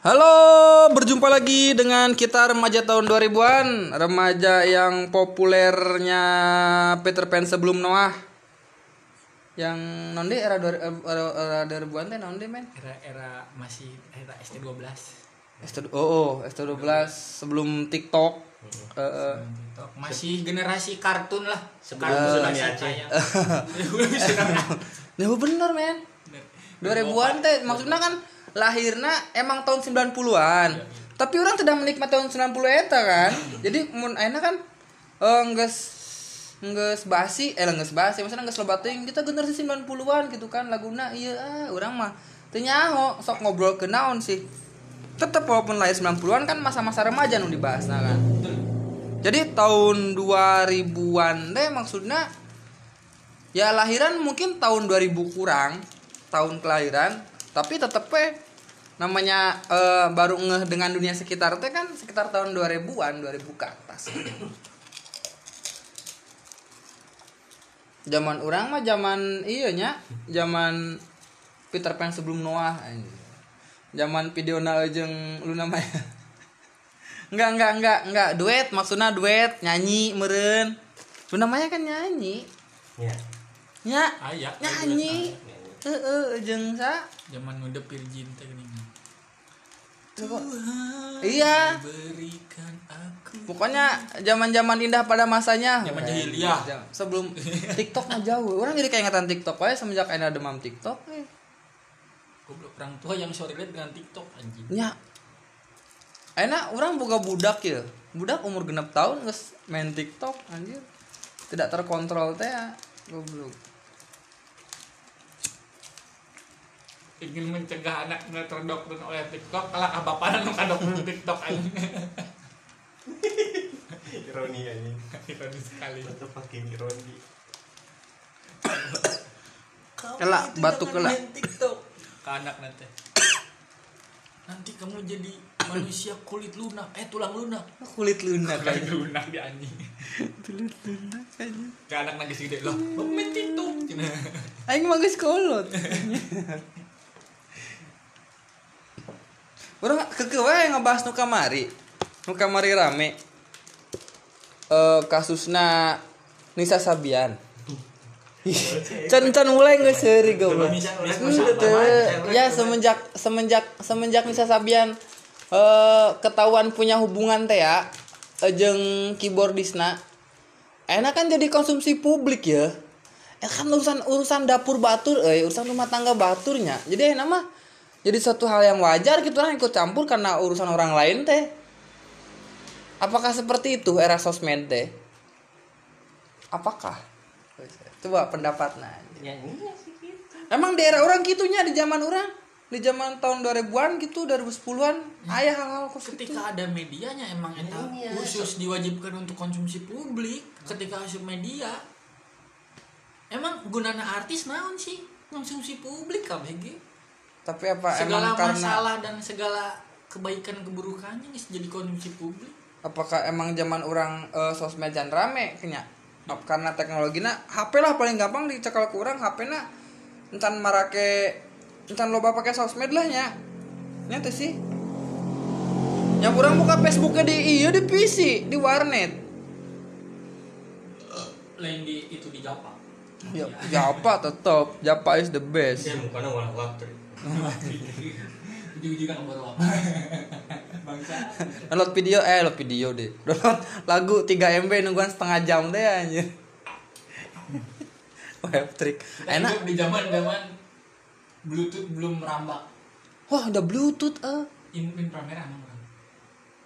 Halo, berjumpa lagi dengan kita remaja tahun 2000-an, remaja yang populernya Peter Pan sebelum Noah. Yang nonde era dua- era, era 2000-an teh nonde men? Era-era masih era ST12. ST oh, oh ST12 sebelum TikTok. Eh, eh. TikTok. Masih generasi kartun lah. Sebelum Sebelum Tsunami Aceh. Ya bener men. 2000-an teh maksudnya kan lahirna emang tahun 90-an. Tapi orang tidak menikmati tahun 90 eta kan. Jadi mun ayeuna kan eh geus geus basi, eh geus basi, maksudnya geus loba teuing kita generasi 90-an gitu kan laguna iya ah urang mah teu nyaho sok ngobrol ke naon sih. Tetep walaupun lahir 90-an kan masa-masa remaja nu dibahasna kan. Jadi tahun 2000-an deh maksudnya ya lahiran mungkin tahun 2000 kurang tahun kelahiran tapi tetep eh namanya eh, baru ngeh dengan dunia sekitar teh kan sekitar tahun 2000-an 2000 ke atas. Zaman orang mah zaman iya nya zaman Peter Pan sebelum Noah zaman video jeung Luna Maya enggak enggak enggak enggak duet maksudnya duet nyanyi meren Luna Maya kan nyanyi. Ya. nya Ah, iya. nyanyi. Heeh jeung sa Zaman ngudep virgin teh geuning. iya Berikan aku pokoknya zaman-zaman indah pada masanya Zaman jahiliyah. Jam- sebelum TikTok mah jauh orang jadi keingetan TikTok aja semenjak ada demam TikTok eh. goblok orang tua yang sore lihat dengan TikTok anjing. nya enak orang boga budak ya budak umur genep tahun nges main TikTok anjir tidak terkontrol teh ya. goblok Ingin mencegah anaknya terdoktrin oleh TikTok, kalah apa-apaan nu kadoktrin TikTok anjing. Ironi ini. Ironis sekali. Itu fucking ironi. Kela, batu kela. TikTok ke anak nanti. Nanti kamu jadi manusia kulit lunak, eh tulang lunak. kulit lunak Kulit aja lunak di anjing. kulit lunak aja Ke anak lagi segede loh, mau main TikTok. Aing mah geus kolot. Keke wae ngebahas nu kamari. Nu kamari rame. Eh kasusna Nisa Sabian. Can can mulai seuri goblok. Henteu. Ya semenjak semenjak semenjak Nisa Sabian eh ketahuan punya hubungan teh ya eh, jeung keyboardisna. Enak kan jadi konsumsi publik ya. Eh kan urusan urusan dapur batur, eh urusan rumah tangga baturnya. Jadi enak mah jadi satu hal yang wajar gitu orang ikut campur karena urusan orang lain teh. Apakah seperti itu era sosmed teh? Apakah? Coba pendapatnya. Ya iya sih gitu. Emang di era orang gitunya di zaman orang di zaman tahun 2000-an gitu 2010-an ayah hal-hal kok gitu. Ketika ada medianya emang eta Iya. khusus diwajibkan untuk konsumsi publik. Ketika asup media, emang gunana artis naon sih konsumsi publik KBG? Tapi apa Segala emang karena masalah dan segala kebaikan keburukannya jadi konsumsi publik. apakah emang zaman orang eh, sosmed jan rame kenya Ap- karena teknologinya HP lah paling gampang dicekal ke orang HP na encan marake encan loba pakai sosmed lah nya nya teh sih yang orang buka Facebooknya di iya di PC di warnet Lain di itu di Japa. ya Japa tetap Japa is the best Dia mukanya walah waktu. Ujung-ujungnya nomor apa? Bangsa. download video eh download video deh. Download lagu 3 MB nungguan setengah jam deh anjir. Web trick. Kita enak. di zaman-zaman Bluetooth belum merambah. wah ada bluetooth eh. In inframerah kan?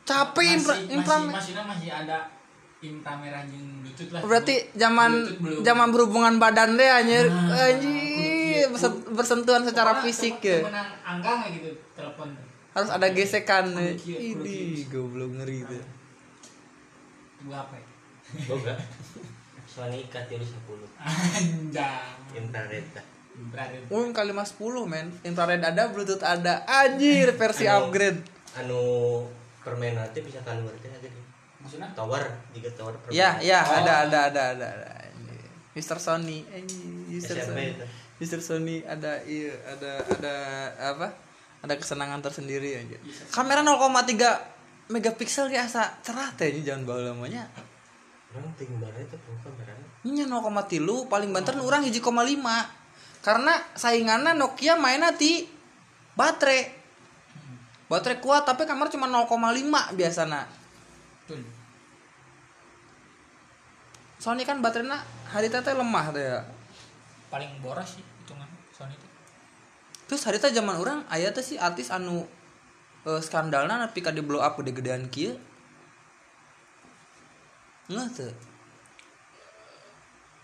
capek infra, masih, infra masih, maksudnya masih ada inframerah jeung bluetooth lah. Berarti zaman zaman berhubungan badan deh anjir. Nah, anjir bersen- bersentuhan secara Pokoknya fisik temen- ya temenan angka gitu telepon tuh. harus ada gesekan. Kudu kieu, kudu ini goblok ngeri tuh Tunggu apa ya? Boga. Soalnya ikat ya 10. anjang Infrared Oh, kali mas 10 men infrared ada bluetooth ada anjir versi Anu, upgrade Anu permen nanti bisa keluar teh gede. maksudnya Tower, jika tower permen. ya ya Oh. ada ada ada ada, ada. Mister Sony anjir Mister SMP Sony itu. Mister Sony ada iya ada ada apa? Ada kesenangan tersendiri aja. Kamera 0,3 megapiksel kayak asa cerah teh ini jangan bawa lamanya. Orang tinggi banget itu kamera ini 0,3 paling banter nu orang hiji koma lima. Karena saingannya Nokia mainnya di baterai. Baterai kuat tapi kamera cuma 0,5 biasanya. Tuh. Sony kan baterainya hari tete lemah tuh ya paling boros sih hitungan Sony itu. Terus hari teh zaman orang aya tuh si artis anu eh, skandalna nepi ka di blow up gede-gedean kieu. Nggak tuh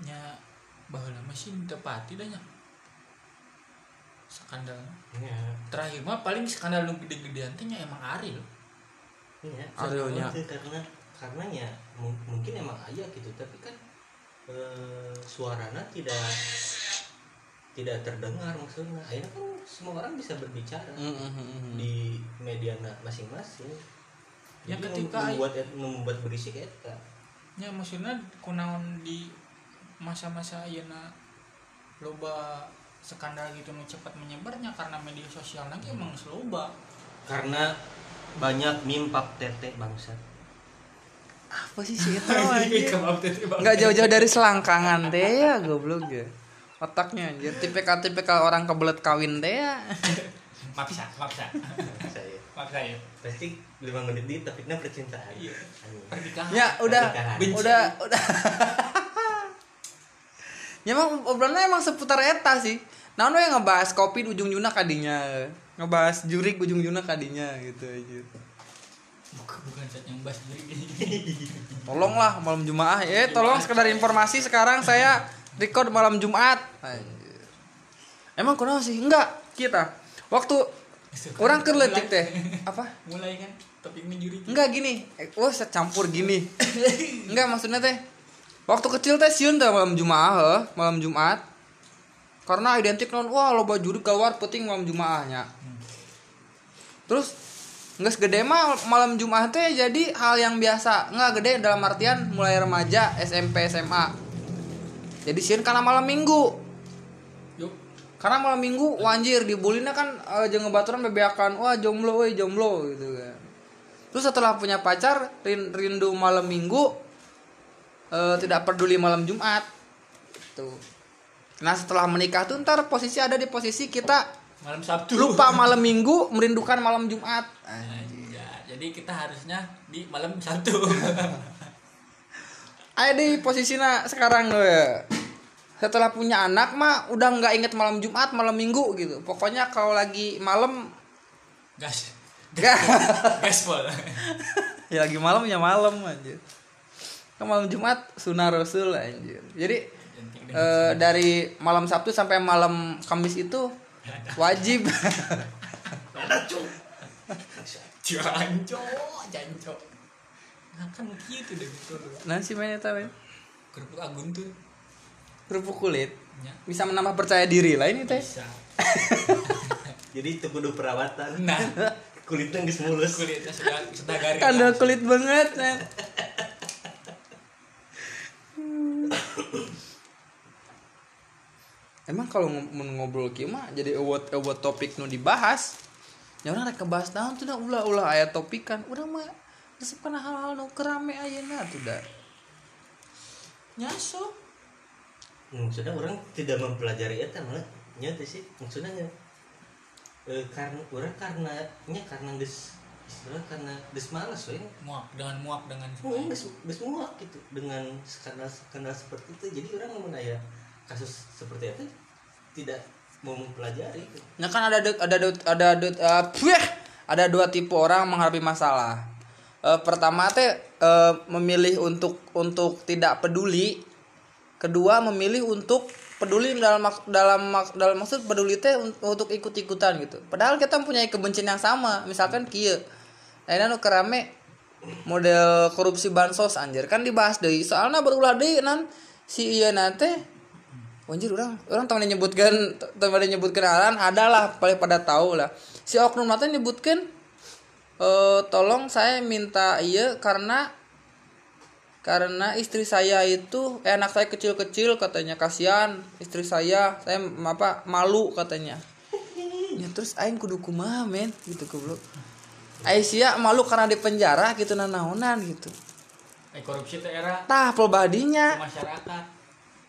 nya baheula mah sih tepati dah nya. Skandal. Ya terakhir mah paling skandal nu gede-gedean teh nya emang Ariel. Iya Areonya. Itu karena karena ya mu- mungkin emang ayah gitu tapi kan eh, suaranya tidak tidak terdengar maksudnya. Akhirnya kan semua orang bisa berbicara Mm, mm, mm, mm. di media masing-masing. Ya, Jadi ketika- membuat membuat berisik eta. Nya maksudnya kunaon di masa-masa ayeuna loba skandal gitu nu cepat menyebarnya karena media sosial lagi emang loba karena banyak meme pap tete bangsat apa sih sih itu nggak jauh-jauh dari selangkangan teh ya goblok ya otaknya anjir. Tipikal tipikal orang kebelet kawin teh ya. Maksa maksa saya maksa ya. Pasti lima menit di topiknya percintaan. Iya. Pernikahan ya udah. Pernikahan. Udah udah. Ya emang obrolannya emang seputar eta sih. Nah nu yang ngebahas kopi ujung ujungnya kadinya? Ngebahas jurik ujung ujungnya kadinya gitu aja bukan bukan saat yang bahas diri. Tolonglah malam jumaah eh tolong sekedar informasi sekarang saya record malam jumat emang kenapa sih? Enggak kita. Waktu orang kerletik teh apa? Mulai kan topik menjuri enggak gini. Eh, saya campur gini. Enggak maksudnya teh waktu kecil teh siun teh malam jumaah malam jumat karena identik non wah lo baju keluar penting malam jumaahnya terus nggak segede mah malam jumaah teh jadi hal yang biasa. Nggak gede dalam artian mulai remaja SMP SMA jadi siun karena malam minggu. Yuk karena malam minggu wanjir dibulinya kan uh, jeung ngebaturan bebeakan wah jomblo woi jomblo gitu kan. Terus setelah punya pacar rin- rindu malam minggu eh, tidak peduli malam Jumat. Tuh. Nah setelah menikah tuh ntar posisi ada di posisi kita malam Sabtu. Lupa malam minggu merindukan malam Jumat. Ya, jadi kita harusnya di malam Sabtu. Ayo di posisinya sekarang loh ya setelah punya anak mah udah nggak inget malam Jumat malam Minggu gitu. Pokoknya kalau lagi malam gas. Gas. Pol. Ya lagi malam ya malam anjir. Kan malam Jumat sunnah Rasul anjir. Jadi eh, dari malam Sabtu sampai malam Kamis itu wajib. Janco janco nah, kan gitu deh gitu loh nanti mainnya tahu ya? Kerupuk agun tuh. Kerupuk kulit. Ya, bisa menambah percaya diri lah ini teh. Bisa. Jadi itu kudu perawatan. Nah. Kulitnya nggak mulus. Kulitnya sudah sudah garing. Kandel kulit banget nah. Emang kalau ngobrol kieu mah jadi award award topik nu dibahas. Ya orang rek ngebahas naon tuh dah ulah ulah aya topik kan. Urang mah resep kana hal-hal nu kerame ayeuna tuh dah. nyaso. Maksudnya orang tidak mempelajari itu malah. Nyata sih maksudnya ya, eh, karena orang karena nya karena des istilah karena des malas we. Muak dengan muak dengan oh des des muak gitu. Dengan skandal skandal seperti itu jadi orang mau ya kasus seperti itu tidak mau mempelajari. Ya kan ada ada ada de- eh, pueh, ada dua tipe orang menghadapi masalah. Eh, pertama teh eh, memilih untuk untuk tidak peduli. Kedua memilih untuk peduli dalam mak- dalam mak- dalam maksud peduli teh un- untuk ikut-ikutan gitu. Padahal kita punya kebencian yang sama. Misalkan kieu. Ayeuna nu kerame model korupsi bansos anjir kan dibahas deui. Soalnya berulah deui nan si ieu nate Anjir orang orang teman nyebutkan teman nyebutkan aran adalah paling pada tahu lah. Si oknum mata nyebutkan eh tolong saya minta iya karena karena istri saya itu eh, anak saya kecil-kecil katanya kasihan istri saya saya apa malu katanya. Ya terus aing kudu kumaha men? Gitu goblok. Aisyah malu karena di penjara gitu nanaonan gitu. Eh korupsi teh era. Tah pelbadinya ke masyarakat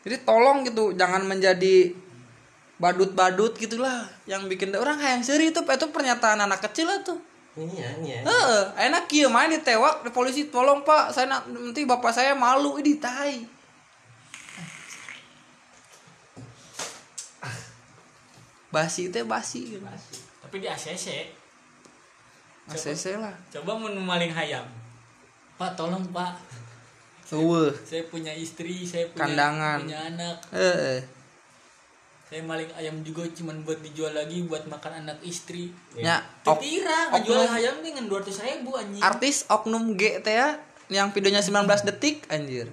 jadi tolong gitu jangan menjadi badut-badut gitulah yang bikin orang hayang seri itu itu pernyataan anak kecil lah tuh Iya, iya. Heeh, enak kieu main ditewak di polisi tolong Pak, saya nak- nanti bapak saya malu ini tai. Basi teh basi gitu. tapi di ACC ACC lah. coba mau maling hayam pak tolong pak Eueuh. saya punya istri saya punya Kandangan. punya anak Heeh. saya maling ayam juga cuman buat dijual lagi buat makan anak istri Nya ok- Ketira ngejual ayam dengan dua ratus ribu anjing artis oknum G teh ya yang videonya 19 detik anjir.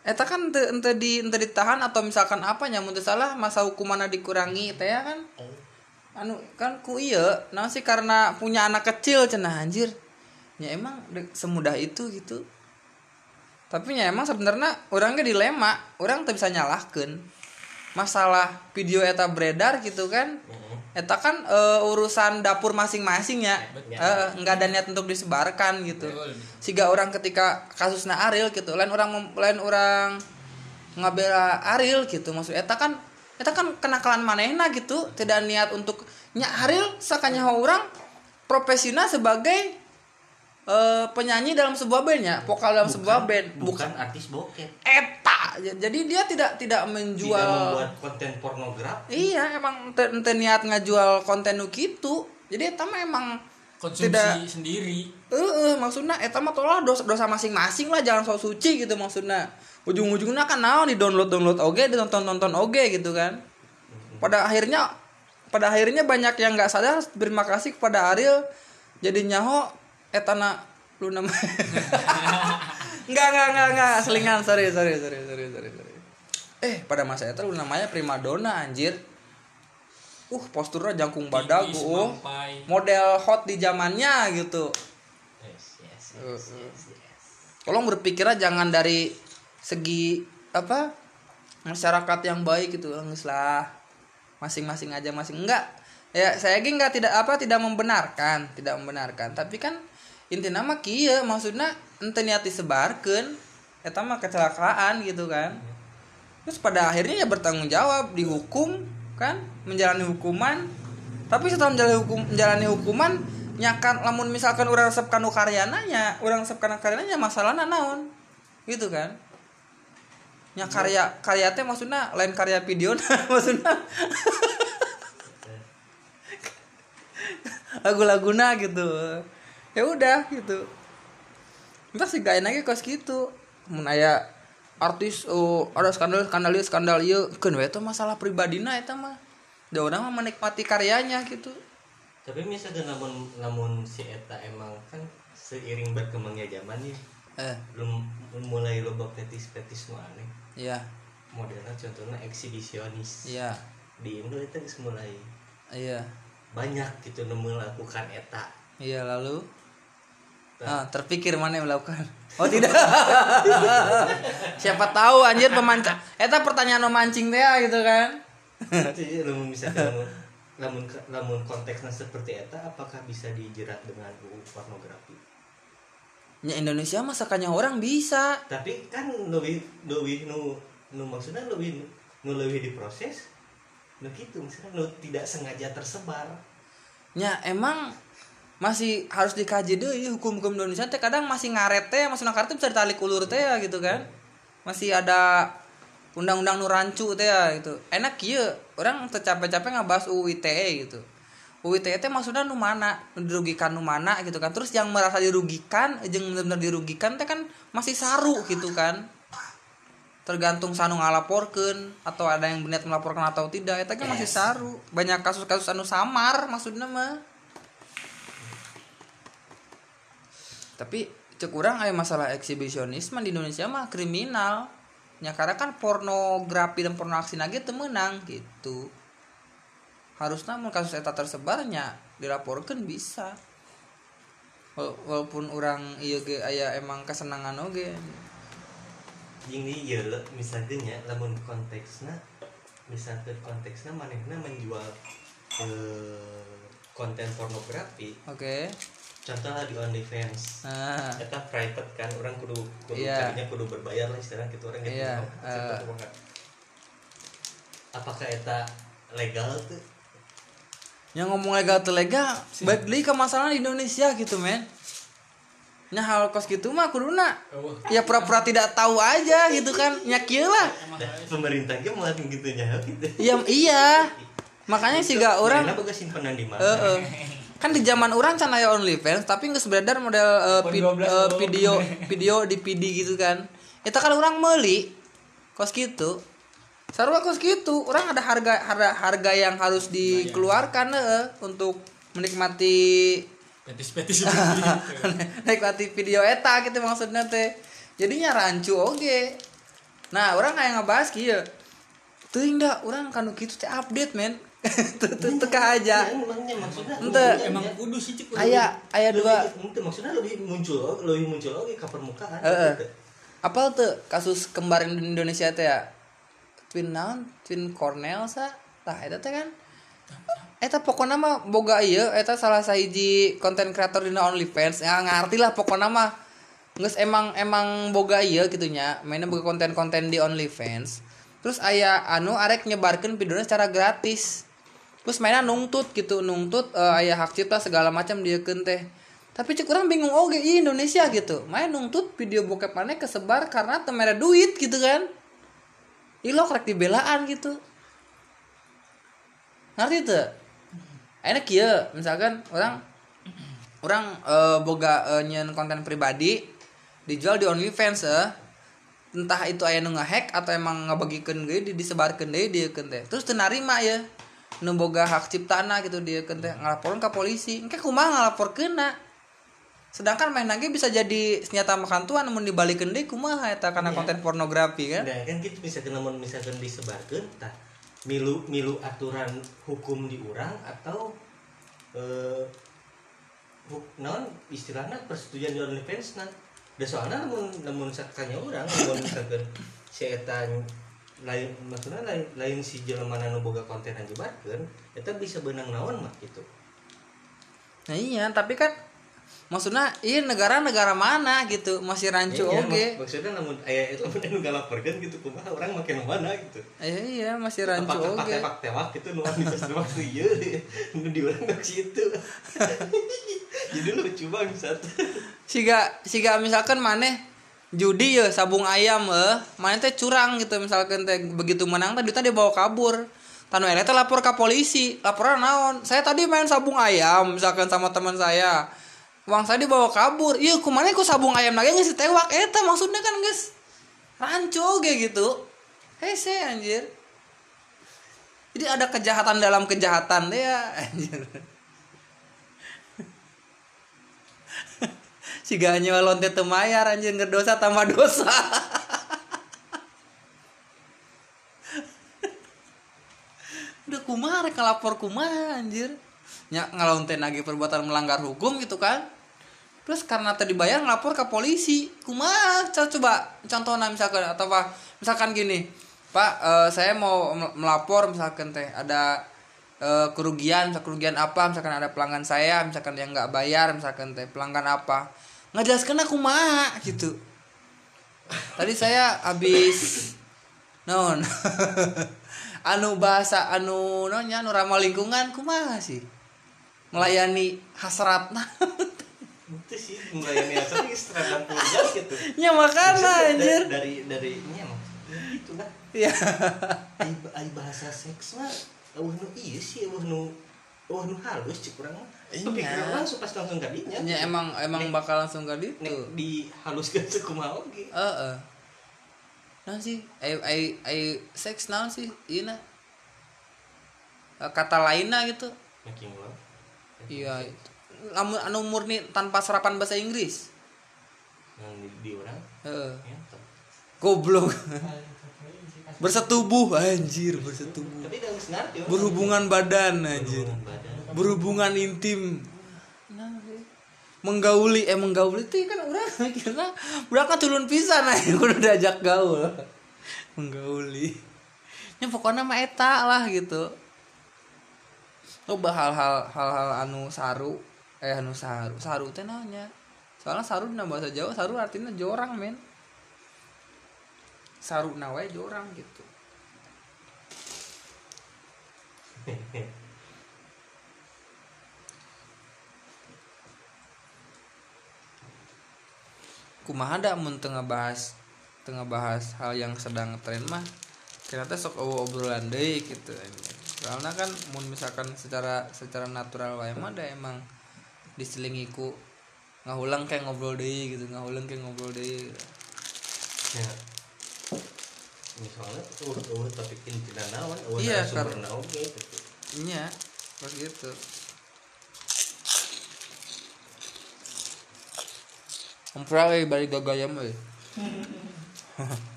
Eta kan ente, ente di ente ditahan atau misalkan apa nyamun salah masa hukumannya dikurangi teh ya kan. anu kan ku iya nah sih karena punya anak kecil cenah anjir ya emang semudah itu gitu tapi ya emang sebenarnya orangnya dilema. Orang tuh bisa nyalahkan. Masalah video eta beredar gitu kan. Eta kan eh, urusan dapur masing-masing ya. Eh, nggak ada niat untuk disebarkan gitu. Siga orang ketika kasusnya Ariel gitu. Lain orang lain orang ngabela Ariel gitu. Maksud eta kan eta kan kenakalan manehna gitu. Tidak niat untuk nya Ariel sakanya orang profesional sebagai eh, penyanyi dalam sebuah band ya vokal dalam sebuah band. bukan artis bokep. Eta. Jadi dia tidak tidak tidak menjual membuat konten pornografi. Iya emang ente, ente niat ngajual konten nu gitu jadi eta mah emang konsumsi tidak sendiri. Eh maksudnya eta mah tolong dosa dosa masing-masing lah jangan sok suci gitu maksudnya ujung-ujungnya kan naon di download download oge ditonton tonton oge gitu kan. Pada akhirnya pada akhirnya banyak yang nggak sadar terima kasih kepada Ariel jadi nyaho etana lu nama nggak nggak nggak nggak. Selingan sorry sorry sorry sorry sorry sorry. Eh pada masa itu lu namanya primadona anjir. Uh posturnya jangkung badag uh. model hot di zamannya gitu. Yes yes Uh, yes, yes, yes. tolong berpikirnya jangan dari segi apa masyarakat yang baik gitu Nges lah. Masing-masing aja masing enggak. Ya saya gini nggak tidak apa tidak membenarkan tidak membenarkan. Tapi kan inti nama kia maksudnya ente niat disebarkan eta mah kecelakaan gitu kan. Terus pada akhirnya ya bertanggung jawab dihukum kan menjalani hukuman. Tapi setelah menjalani hukum menjalani hukuman nyakan lamun misalkan orang resep kanu karyana nya orang resep kanu karyana nya masalahna naon? Gitu kan. Nya karya karya teh maksudnya lain karya video maksudnya lagu-laguna gitu ya udah gitu. Entah sih gak enaknya kos gitu. Mun aya artis oh ada skandal skandal ieu, skandal ieu kan we itu masalah pribadina eta mah. Da orang mah menikmati karyanya gitu. Tapi misalkan namun namun si eta emang kan seiring berkembangnya zaman ya eh. belum mulai loba petis petis nu aneh. Iya. Modelnya contohnya eksibisionis. Iya. Di Indo itu mulai iya. banyak gitu nu melakukan eta. Iya lalu ah Nah. terpikir mana yang melakukan? Oh tidak. Siapa tahu anjir pemancing eta pertanyaan memancing teh gitu kan? Jadi lamun misalkan lamun lamun konteksnya seperti eta apakah bisa dijerat dengan UU pornografi? Nya Indonesia mah sakanya orang bisa. Tapi kan lebih lebih nu nu maksudnya lebih nu lebih diproses. Nu gitu misalnya nu tidak sengaja tersebar. Nya emang masih harus dikaji deh hukum-hukum Indonesia teh kadang masih ngaret teh maksudnya ngaret teh bisa ditarik ulur teh ya gitu kan. Masih ada undang-undang nu rancu teh ya gitu. Enak kieu orang teu capek-capek ngabahas UU ITE gitu. UU ITE teh maksudnya nu mana? Dirugikan nu mana gitu kan. Terus yang merasa dirugikan jeung benar-benar dirugikan teh kan masih saru gitu kan. Tergantung sanu ngalaporkeun atau ada yang berniat melaporkan atau tidak eta kan masih saru. Banyak kasus-kasus anu samar maksudnya mah tapi cek urang aya masalah eksibisionisme di Indonesia mah kriminal. Ya karena kan pornografi dan pornoaksi lagi temenang gitu. Harusnya mun kasus eta tersebarnya dilaporkan bisa. Wal- walaupun orang iya ge aya emang kesenangan oge. Jeung di ieu le, misalnya nya lamun konteksna misalkan konteksna manehna menjual eh, konten pornografi oke contohnya di OnlyFans. Nah kita private kan orang kudu kudu Iya. tadinya kudu berbayar lah istilahnya gitu orang gitu Iya, eh. kumaha. apakah eta legal tuh? Yang ngomong legal tuh legal baik deui ke masalah di Indonesia gitu men. Nah hal kos gitu mah kuduna. Oh, ya pura-pura tidak tahu aja gitu kan nya kieu lah. Emang Nah, pemerintahnya mau gitu nya gitu. Iya iya. Makanya sih gak orang simpenan di mana? Heeh. Kan di zaman orang can aya OnlyFans tapi nggak beredar model eh, pi- Pon 12 lo. video video di PD gitu kan. Itu kan orang meli kos gitu sarua kos gitu orang ada harga harga harga yang harus dikeluarkan eh, untuk menikmati petis-petis nikmati video eta gitu maksudnya teh. Jadinya rancu oge. Nah orang kayak ngebahas kieu. Tuh indah orang kanu kitu teh update men teka aja. Ya, maksudnya Ente. emang kudu sih cik kudu. aya aya dua. Lebih- ente maksudnya lebih muncul lebih muncul oke ke permukaan Heeh. gitu. apa tuh kasus kembar di Indonesia teh ya? Twin naon? Twin Cornell sa? Tah eta teh kan? Eta pokoknya mah boga ieu eta salah sahiji konten kreator di OnlyFans. Ya ngerti lah pokoknya mah. Nges emang emang boga ieu gitunya mainnya boga konten-konten di OnlyFans. Terus aya anu arek nyebarkeun videonya secara gratis terus mainnya nungtut gitu nungtut eh, aya hak cipta segala macam dia teh. Tapi cek orang bingung oke iya Indonesia gitu. Main nungtut video bokep mana kesebar karena temera duit gitu kan. Ilo krek dibelaan gitu. Ngerti tuh enak ya misalkan orang orang eh, boga eh, nyen konten pribadi dijual di OnlyFans eh. entah itu aya nu ngehack atau emang ngebagikeun ge di disebarkeun deui dia teh. Terus teu narima ya nu boga hak ciptana gitu dia teh ngalaporkan ke polisi. Engke kumaha ngalaporkeun na sedangkan main lagi bisa jadi senjata makan tuan namun dibalikeun deui kumaha eta karena Iya. konten pornografi kan? Nah, kan gitu misalkan namun misalkan disebarkan tah milu milu aturan hukum di urang atau eh huk- naon istilahnya persetujuan di OnlyFans nah da soalnya namun namun sakanya orang namun misalkan si eta lain maksudnya lain, lain si jelema nu boga konten yang dibarkeun eta bisa benang naon mah gitu. Nah iya tapi kan maksudnya iya negara-negara mana gitu masih rancu Iya, oge mak- maksudnya namun aya eta mun anu ngalaporkeun gitu kumaha orang makin mana gitu. Iya iya masih rancu Apa oge tewak tewak itu nuan di pas waktu iya di orang nggak situ. Jadi lucu bangsat. Siga siga misalkan maneh judi ya sabung ayam eh. Mana teh curang gitu misalkan teh begitu menang tadi tadi dibawa kabur. Tanu ele teh lapor ke polisi laporan naon? Saya tadi main sabung ayam misalkan sama teman saya. Uang saya dibawa kabur. Iya kumana ku sabung ayam lagi nggak tewak eta maksudnya kan guys rancu oge gitu. Hese anjir. Jadi ada kejahatan dalam kejahatan deh ya anjir si ganyo lonte teu mayar anjir ngerdosa tambah dosa. Udah kumar ngelapor kumar anjir? Nya ngalonte lagi perbuatan melanggar hukum gitu kan? Terus karena tadi bayar ngelapor ke polisi. Kumar coba contohnya misalkan atau apa? Misalkan gini pak eh, saya mau mel- melapor misalkan teh ada eh, kerugian misal kerugian apa? Misalkan ada pelanggan saya misalkan yang nggak bayar misalkan teh pelanggan apa nggak jelaskan aku mah gitu. Tadi saya habis non. Anu bahasa anu nonya anu ramah lingkungan kumaha sih. Melayani hasrat. Nah itu sih melayani ini 60 jam gitu. Nya makana Maksudnya anjir. dari dari nya maksudnya gitu lah. Ya. Bahasa seks mah eueuh nu ieu sih eueuh nu eueuh nu halus cik urang mah Iya. kepikiran langsung pas langsung kadinya nya emang emang bakal langsung nek ditu dihaluskan sekumaha oge Heeh. Nah sih, ai ai ai seks naon sih? Ieu na. Eh, Kata lainnya gitu. making love Iya. Lamun anu murni tanpa serapan bahasa Inggris. yang di, di orang Heeh. ya, top. Goblok. Bersetubuh anjir, bersetubuh. tapi orang. Berhubungan badan anjir. Berhubungan badan Berhubungan intim. Nah, sih. menggauli eh menggauli itu kan udah kira udah kan turun pisan aja udah diajak gaul menggauli ya pokoknya mah eta lah gitu loba hal-hal hal-hal anu saru eh anu saru saru teh naonnya soalnya saru dina bahasa Jawa saru artinya jorang men saru nawe jorang gitu. Kumaha ada mun tengah bahas tengah bahas hal yang sedang tren mah ternyata sok obrolan deui gitu. Karena kan mun misalkan secara secara natural wae mah da emang diselingi ku ngahulang kayak ngobrol deui gitu. Ngahulang kayak ngobrol deui. Gitu. ya misalnya urut urut tapi inti naon urut Iya, karena- naon gitu Iya, pas gitu. Ampura euy balik gagayam euy.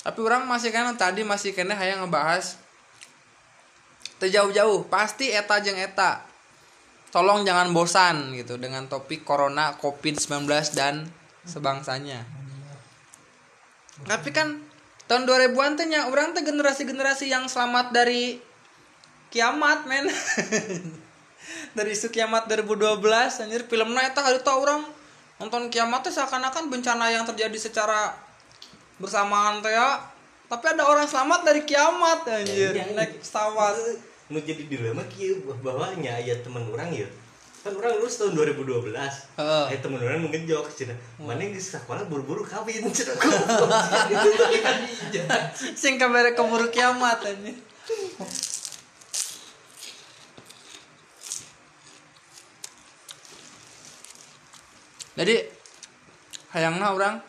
Tapi orang masih kan tadi masih kena hayang ngebahas terjauh-jauh pasti eta jeung eta. Tolong jangan bosan gitu dengan topik corona, covid-19 dan sebangsanya. Tapi kan tahun 2000-an teh nya orang teh generasi-generasi yang selamat dari kiamat men. dari isu kiamat 2012 anjir filmnya eta hari tau orang nonton kiamat teh seakan-akan bencana yang terjadi secara bersamaan teh ya. Tapi ada orang selamat dari kiamat anjir Ya, iya. naik pesawat. nu jadi dilema kieu bahwa nya aya teman orang ya kan orang lulus tahun 2012 Heeh. Aya teman orang ngejok cenah mana geus sekolah buru-buru kawin cenah Sing kabare keburu kiamat anjir. Jadi hayangna orang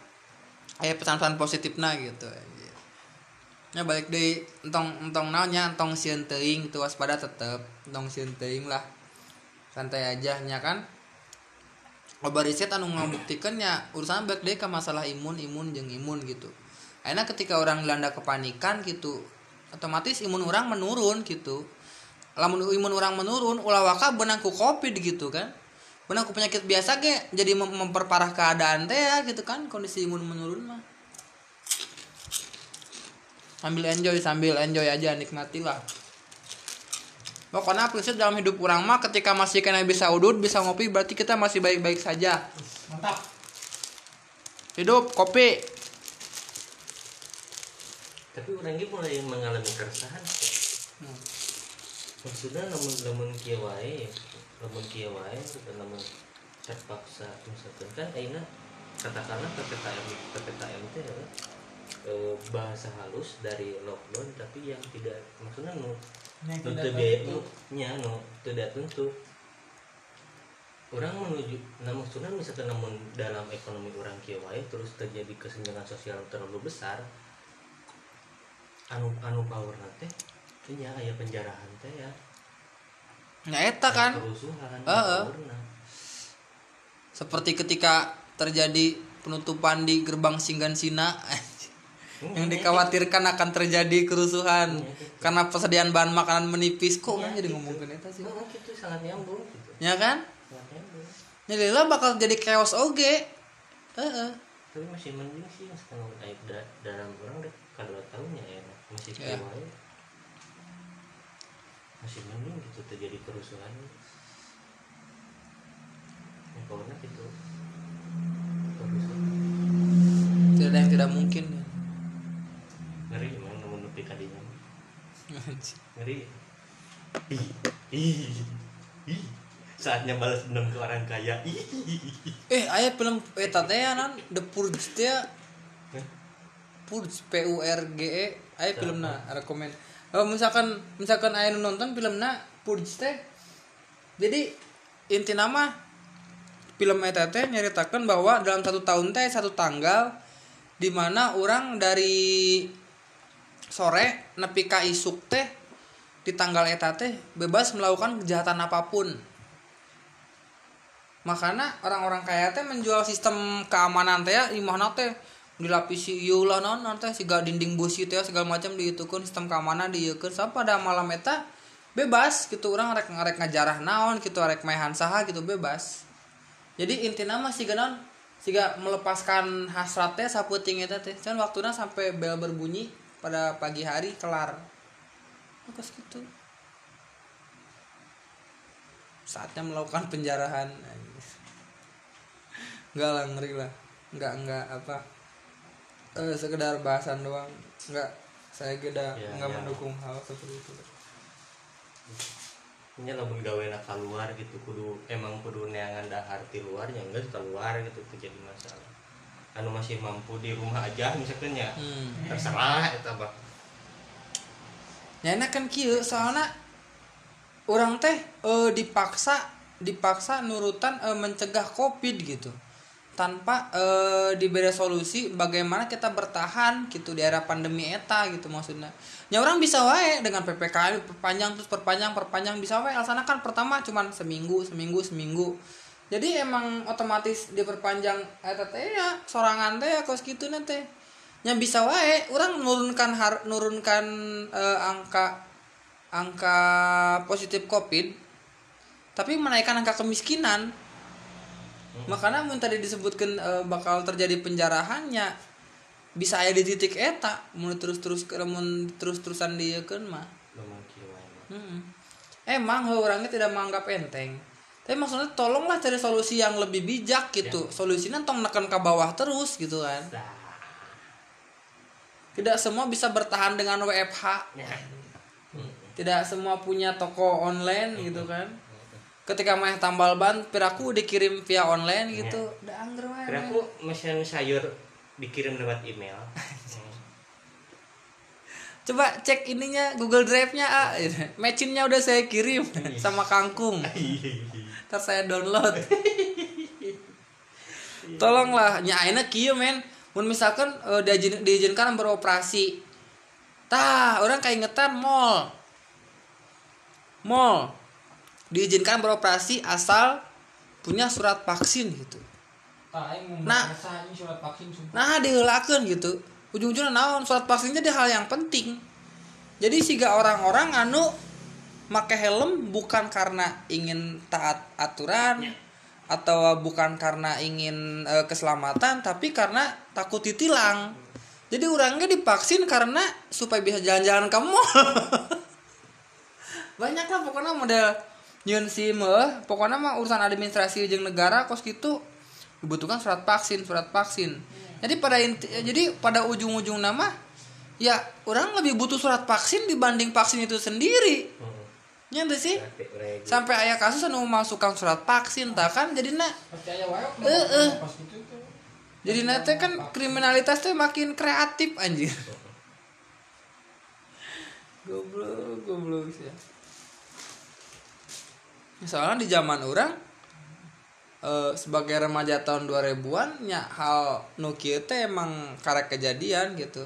aya pesan-pesan positifna gitu. Ya balik deui entong entong naonnya entong sieun teuing teu waspada tetep entong sieun teuing lah. Santai aja nya kan. Loba riset anu ngabuktikan ya urusan balik deui ka masalah imun imun jeung imun gitu. Akhirnya ketika orang dilanda kepanikan gitu, otomatis imun orang menurun gitu. Lamun imun orang menurun, ulah waka benang ku covid gitu kan. Benang ku penyakit biasa ge jadi mem- memperparah keadaan teh ya gitu kan kondisi imun menurun mah. Sambil enjoy, sambil enjoy aja nikmatilah. Pokoknya prinsip dalam hidup orang mah ketika masih kena bisa udut, bisa ngopi berarti kita masih baik-baik saja. mantap Hidup kopi. tapi orang ini mulai mengalami keresahan Hmm. maksudnya namun namun kieu wae namun atau namun terpaksa misalkan kan aina katakanlah PPKM PPKM itu adalah eh, bahasa halus dari lockdown tapi yang tidak maksudnya biaya tentu. nu nya nu tidak tentu orang menuju nah maksudnya misalkan namun dalam ekonomi orang kieu wae terus terjadi kesenjangan sosial terlalu besar anu anu power teh teh nya aya penjarahan teh ya. Nya eta kan. kerusuhan seperti ketika terjadi penutupan di gerbang Singgansina Hmm, yang dikhawatirkan akan terjadi kerusuhan karena persediaan bahan makanan menipis. Kok orang jadi ngomongin itu sih? Gitu sangat nyambung gitu. Ya kan? Jadi lah bakal jadi chaos oge Heeh. tapi masih mending sih sekarang naik da- dalam orang deh kadua tahun ya masih Ya. yeah. masih mending gitu terjadi kerusuhan. Ya gitu. Kerusuhan tidak ada yang tidak mungkin ya. ngeri emang namun nepi kadinya ngeri. Ih ih ih. Saatnya balas dendam ke orang kaya. Ih eh ayah film teh ya, non The Purge. Hah? Purge P U R G E. Aya filmna rekomen. Oh, misalkan misalkan aya nu nonton filmna Purge teh. Jadi inti nama film eta teh nyaritakeun bahwa dalam satu tahun teh satu tanggal di mana orang dari sore nepi ka isuk teh di tanggal eta teh bebas melakukan kejahatan apa pun. Makanya orang-orang kaya teh menjual sistem keamanan teh ya imahna teh dilapisi ieu lah non nanti siga dinding busi teh segala macam diitukeun sistem keamanan dieukeun sampai pada malam eta bebas gitu orang rek rek ngajarah naon gitu rek maehan saha gitu bebas. Jadi intinya mah siga naon siga melepaskan hasratnya saputing eta teh. Kan waktunya sampai bel berbunyi pada pagi hari kelar. Terus gitu. Saatnya melakukan penjarahan enggak lah ngeri lah. Enggak enggak apa. Eh, sekedar bahasan doang. Enggak saya geda Ya, enggak ya. mendukung hal seperti itu. Nya lamun gawe keluar gitu kudu emang kudu neangan dahar di luar yang enggak keluar gitu tuh jadi masalah anu masih mampu di rumah aja misalkan ya. Hmm. terserah eta bah ya enak kan kieu soalnya orang teh eh, dipaksa dipaksa nurutan eh, mencegah covid gitu. Tanpa eh, diberi solusi bagaimana kita bertahan gitu di era pandemi eta gitu maksudnya. Ya orang bisa wae dengan ppkm perpanjang terus perpanjang perpanjang bisa wae. Alasannya kan pertama cuman seminggu seminggu seminggu jadi emang otomatis diperpanjang eta teh ya sorangan teh ya kos gitu nanti yang bisa wae orang nurunkan har nurunkan eh, angka angka positif covid tapi menaikkan angka kemiskinan makanya mun tadi disebutkan eh, bakal terjadi penjarahannya bisa aya di titik eta mun terus terus mun terus terusan dia wae mah. Hmm. Emang orangnya tidak menganggap enteng. Tapi maksudnya tolonglah cari solusi yang lebih bijak gitu. Solusinya tong neken ke bawah terus gitu kan. Dah. Tidak semua bisa bertahan dengan WFH. Ya. Hmm. Tidak semua punya toko online gitu kan. Ketika main tambal ban, piraku dikirim via online gitu. Udah angger wae. Kira aku mesin sayur dikirim lewat email. Coba cek ininya Google Drive-nya ah. Matchingnya udah saya kirim sama kangkung. Ntar saya download. Tolonglah nyaina kieu men. Mun misalkan eh, diizin- diizinkan beroperasi. Tah, orang keingetan mall. Mall diizinkan beroperasi asal punya surat vaksin gitu. Nah. surat vaksin. Nah, diheulakeun gitu. Ujung-ujungnya naon surat vaksin jadi hal yang penting. Jadi siga orang-orang anu make helm bukan karena ingin taat aturan atau bukan karena ingin eh, keselamatan tapi karena takut ditilang. Jadi orangnya divaksin karena supaya bisa jalan-jalan ke mall. Banyak lah pokoknya model nyun SIM eh. pokoknya mah urusan administrasi jeung negara kos gitu dibutuhkan surat vaksin, surat vaksin. Jadi pada inti, jadi pada ujung-ujung nama ya orang lebih butuh surat vaksin dibanding vaksin itu sendiri. Hmm. Ya ente sih? Sampai ayah kasus anu masukkan surat vaksin tak kan jadi nak Eh, eh. jadi nanti kan kriminalitas tuh makin kreatif anjir. goblok, goblok sih. ya. Soalnya di zaman orang eh, sebagai remaja tahun 2000-an nya hal nu kieu teh emang karek kejadian gitu.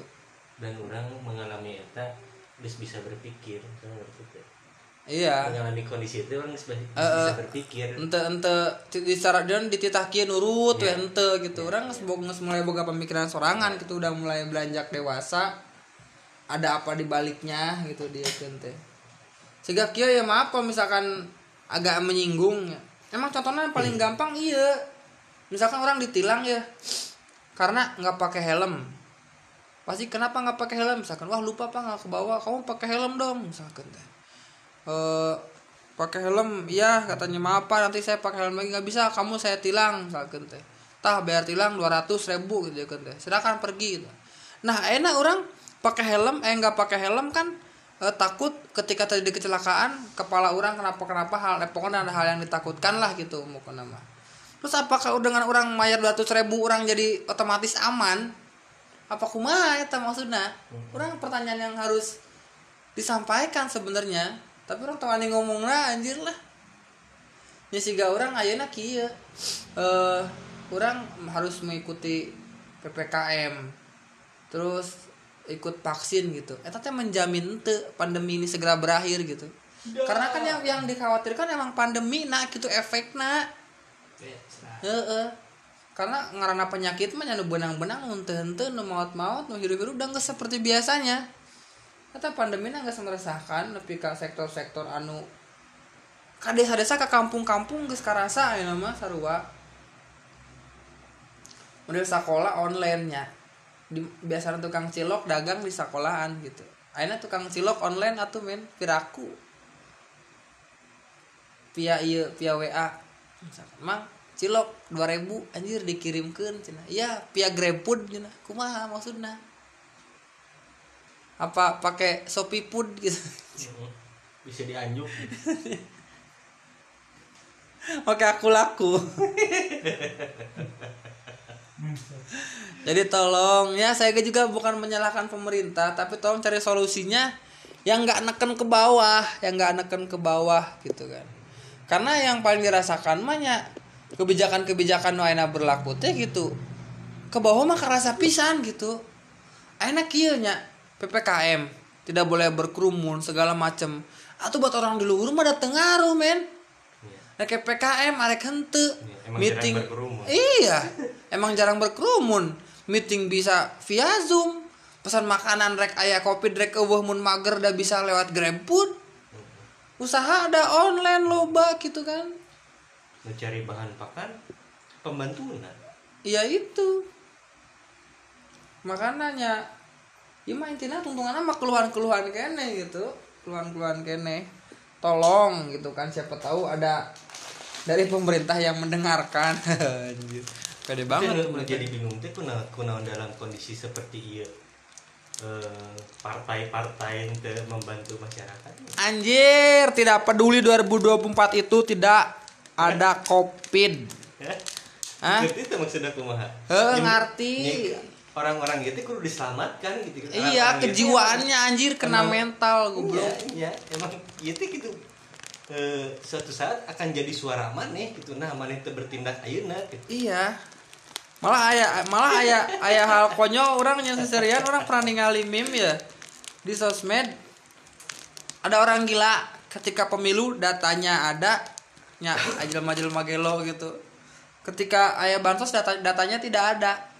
dan orang mengalami eta bisa berpikir Kan teh. Iya. mengalami kondisi itu orang bisa Eh, eh. berpikir. Ente ente di- syarat dan dititah kieu nurut Iya. ente gitu. Orang geus boga- geus mulai boga pemikiran sorangan gitu udah mulai belanjak dewasa ada apa di baliknya gitu dia teh sehingga kieu ya maaf kalau misalkan agak menyinggung ya. emang contohnya yang paling gampang iya. Misalkan orang ditilang ya karena nggak pakai helm. Pasti kenapa nggak pakai helm? Misalkan wah lupa pak nggak ke bawah. Kamu pakai helm dong misalkan teh eh pakai helm iya katanya maaf pak nanti saya pakai helm lagi nggak bisa kamu saya tilang misalkan teh. Tah bayar tilang 200 ribu gitu ya kan teh. Silakan pergi gitu. Nah enak orang pakai helm eh nggak pakai helm kan eh, takut ketika terjadi kecelakaan kepala orang kenapa kenapa hal eh, pokoknya ada hal yang ditakutkan lah gitu mau nama terus apakah dengan orang bayar 200 ribu orang jadi otomatis aman? Apa kumaha eta maksudnya orang pertanyaan yang harus disampaikan sebenarnya tapi orang tawani ngomongna anjir lah. Ya siga orang ayeuna kieu. Eh orang harus mengikuti PPKM terus ikut vaksin gitu. Eta teh menjamin teu pandemi ini segera berakhir gitu. Karena kan yang yang dikhawatirkan emang pandemi nah gitu efeknya. Heeh. Karena ngarana penyakit mah nyanu benang-benang nu teu henteu nu maut-maut nu hirup-hirup udah geus seperti biasanya. Kata pandemi na geus meresahkan nepi ka sektor-sektor anu ka desa-desa ka kampung-kampung geus karasa ayeuna mah sarua. Model sekolah online nya. Di, biasanya tukang cilok dagang di sekolahan gitu. Ayeuna tukang cilok online atuh men piraku. via iya via WA misalkan mang cilok 2000 anjir dikirimkan cina iya via GrabFood cina kumaha maksudnya apa pakai Shopee Food gitu? Bisa dianjuk. Pakai aku laku. Jadi tolong ya saya juga bukan menyalahkan pemerintah tapi tolong cari solusinya yang nggak neken ke bawah yang nggak neken ke bawah gitu kan. Karena yang paling dirasakan banyak kebijakan-kebijakan ayeuna berlaku teh gitu. Ke bawah mah kerasa pisan gitu. Enak kieu nya PPKM tidak boleh berkerumun segala macem. Atau buat orang di luar mah ada tengaruh men. Iya. Nah, kayak PKM arek henteu. Iya, emang meeting iya emang jarang berkerumun. Meeting bisa via zoom. Pesan makanan rek aya kopi rek eueuh mun mager udah bisa lewat GrabFood usaha ada online loba gitu kan. Mencari bahan pakan pembantuan iya itu. Makanannya ya mah intinya tuntungan mah keluhan-keluhan kene gitu keluhan-keluhan kene tolong gitu kan siapa tahu ada dari pemerintah yang mendengarkan anjir pede banget menjadi bingung teh kunaon kunaon dalam kondisi seperti iya eh, partai-partai yang membantu masyarakat Anjir, tidak peduli 2024 itu tidak ada covid. Hah? Ngerti itu maksudnya kumaha? Nyem- ngerti. Orang-orang gitu kudu diselamatkan gitu. Iya, Orang-orang gitu kejiwaannya anjir kena emang- mental Iya, goblok. iya, emang gitu gitu. Eh, suatu saat akan jadi suara maneh gitu nah maneh teu bertindak ayeuna gitu. Iya. Malah aya malah aya aya hal konyol orang yang seserian orang pernah ningali meme ya di sosmed ada orang gila ketika pemilu datanya ada nya ajil majil magelo gitu ketika ayah bansos data datanya tidak ada.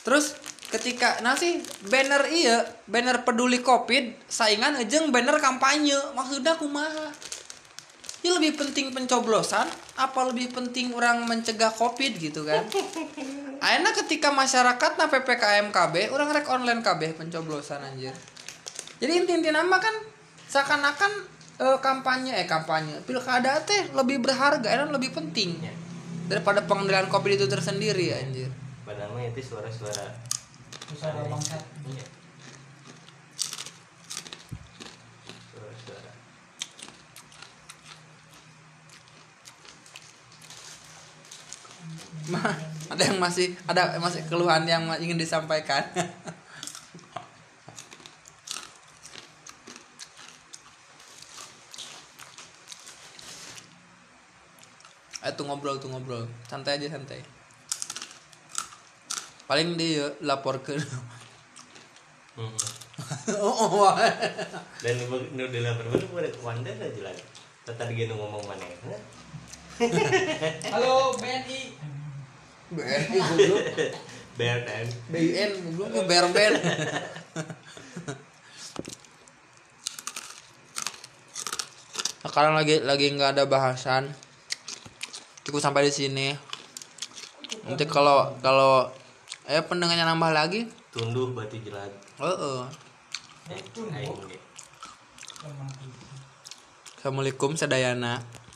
Terus ketika nasi banner iya banner peduli covid saingan ejeng banner kampanye. Maksudnya kumaha? Ya lebih penting pencoblosan apa lebih penting orang mencegah covid gitu kan? Akhirnya ketika masyarakat na PPKM KB orang rek online KB pencoblosan anjir. Jadi inti-inti nama kan seakan-akan eh, kampanye eh kampanye pilkada teh lebih berharga dan lebih penting daripada pengendalian covid itu tersendiri anjir Padahal mah itu suara-suara Usaha bangsat. Iya. Suara-suara. Mah, ada yang masih ada masih keluhan yang ingin disampaikan Ayo tuh ngobrol tuh ngobrol santai aja santai paling dia lapor ke Hmm. oh, oh, Dan nu dilapor baru pada komandan aja lah. Tadi gini ngomong mana? Halo BNI. BNI goblok BRN. BIN goblok berben sekarang lagi lagi nggak ada bahasan cukup sampai di sini nanti kalau kalau eh pendengarnya nambah lagi Tunduh batu jelat. oh, oh. Eh, assalamualaikum sedayana